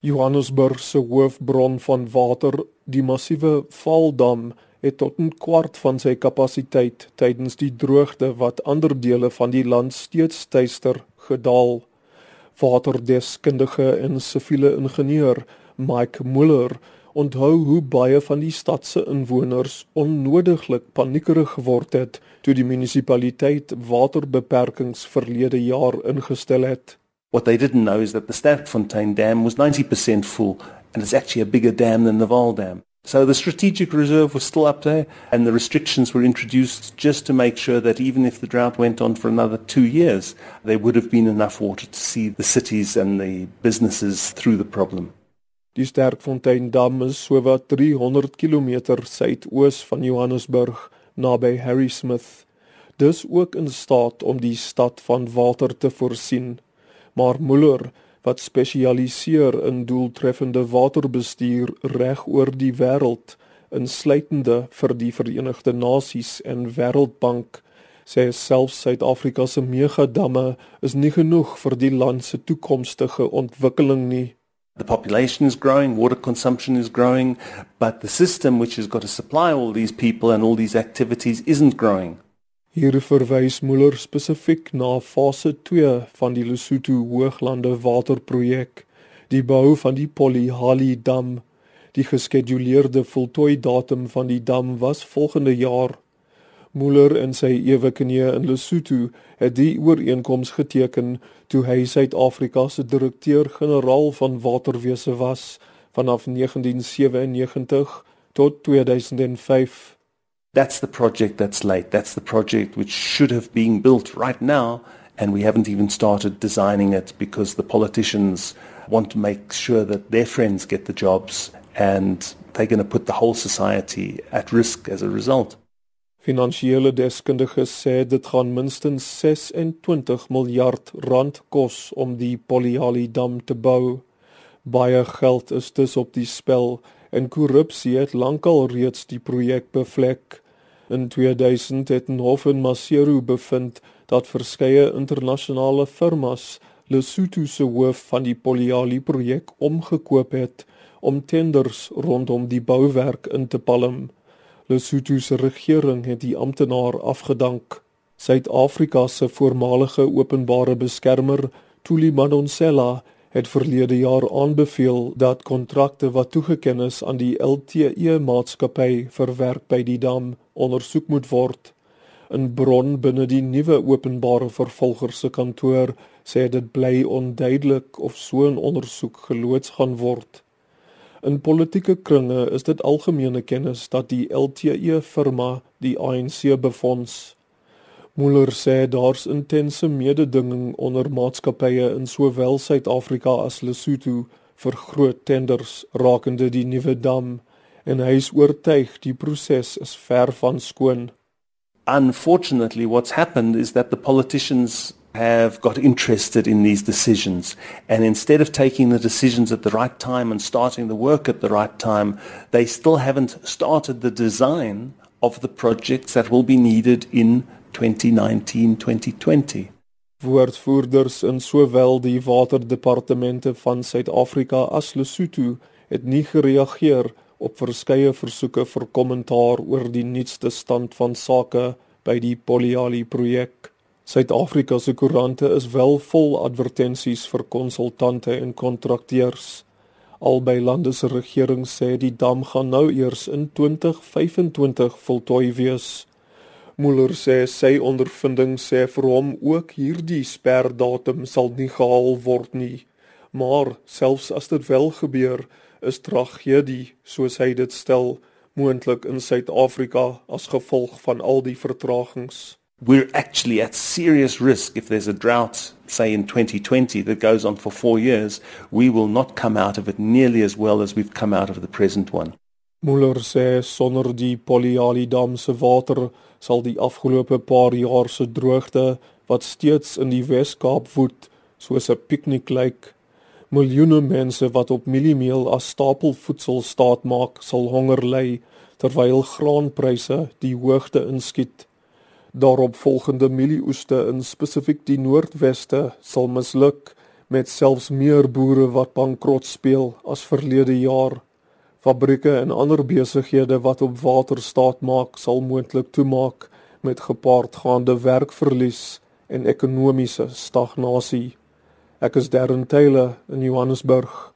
Johannesburg se hoofbron van water, die massiewe Vaaldam, het tot 'n kwart van sy kapasiteit tydens die droogte wat ander dele van die land steeds tuister gedaal. Waterdeskundige en siviele ingenieur Mike Muller onthou hoe baie van die stad se inwoners onnodiglik paniekerig geword het toe die munisipaliteit waterbeperkings verlede jaar ingestel het. What they didn't know is that the Sterkfontein Dam was 90% full and it's actually a bigger dam than the Vaal Dam. So the strategic reserve was still up there and the restrictions were introduced just to make sure that even if the drought went on for another two years, there would have been enough water to see the cities and the businesses through the problem. Die Sterkfontein Dam is sowat 300 km suidoos van Johannesburg naby Harrismith. Dis ook in staat om die stad van water te voorsien. Maar Muller wat spesialiseer in doeltreffende waterbestuur reg oor die wêreld, insluitende vir die Verenigde Nasies en Wêreldbank, sê selfs Suid-Afrika se megadamme is nie genoeg vir die land se toekomstige ontwikkeling nie. The population is growing, water consumption is growing, but the system which has got to supply all these people and all these activities isn't growing. Hier verwys Muller spesifiek na fase 2 van die Lesotho Hooglande waterprojek, die bou van die Polihali dam. Die geskeduleerde voltooi datum van die dam was volgende jaar. Muller en sy eweknie in Lesotho het die ooreenkoms geteken toe hy Suid-Afrika se direkteur-generaal van waterwese was vanaf 1997 tot 2005. That's the project that's late. That's the project which should have been built right now, and we haven't even started designing it because the politicians want to make sure that their friends get the jobs and they're going to put the whole society at risk as a result. Finansiële deskundiges sê dit gaan minstens 26 miljard rand kos om die Poliali dam te bou. Baie geld is dus op die spel en korrupsie het lankal reeds die projek bevlek. In 2000 het 'n hof in Maseru bevind dat verskeie internasionale firmas Lesotho se hoof van die Poliali projek omgekoop het om tenders rondom die bouwerk in te palm. Lesotho se regering het die amptenaar afgedank. Suid-Afrika se voormalige openbare beskermer, Thuli Madonsela, het verlede jaar aanbeveel dat kontrakte wat toegeken is aan die LTE maatskappy vir werk by die dam ondersoek moet word. 'n Bron binne die nuwe openbare vervolger se kantoor sê dit bly onduidelik of so 'n ondersoek geloods gaan word. In politieke kringe is dit algemene kennis dat die LTE firma die ANC befonds. Muller sê daar's intense mededinging onder maatskappye in sowel Suid-Afrika as Lesotho vir groot tenders rakende die nuwe dam en hy is oortuig die proses is ver van skoon. Unfortunately what's happened is that the politicians have got interested in these decisions and instead of taking the decisions at the right time and starting the work at the right time they still haven't started the design of the projects that will be needed in 2019-2020. Woordvoerders in sowel die waterdepartemente van Suid-Afrika as Lesotho het nie gereageer op verskeie versoeke vir kommentaar oor die nuutste stand van sake by die Poliali projek. Suid-Afrika se koerante is wel vol advertensies vir konsultante en kontrakteurs. Albei lande se regering sê die dam gaan nou eers in 2025 voltooi wees. Muller sê sy ondervinding sê vir hom ook hierdie sperdatum sal nie gehaal word nie. Maar selfs as dit wel gebeur, is tragedie, soos hy dit stel, moontlik in Suid-Afrika as gevolg van al die vertragings. We're actually at serious risk if there's a drought, say in 2020, that goes on for four years. We will not come out of it nearly as well as we've come out of the present one. Muller sê sonder die Poliali dam se water sal die afgelope paar jaar se droogte wat steeds in die Wes-Kaap woed soos 'n piknik lyk. Miljoene mense wat op mieliemeel as stapelvoedsel staat maak, sal honger ly terwyl graanpryse die hoogte inskiet. Daarop volgende mielieoeste in spesifiek die Noordweste sal misluk met selfs meer boere wat bankrot speel as verlede jaar. Fabrieke en ander besighede wat op water staat maak, sal moontlik toemaak met gepaardgaande werkverlies en ekonomiese stagnasie. Ek is Darren Taylor in Johannesburg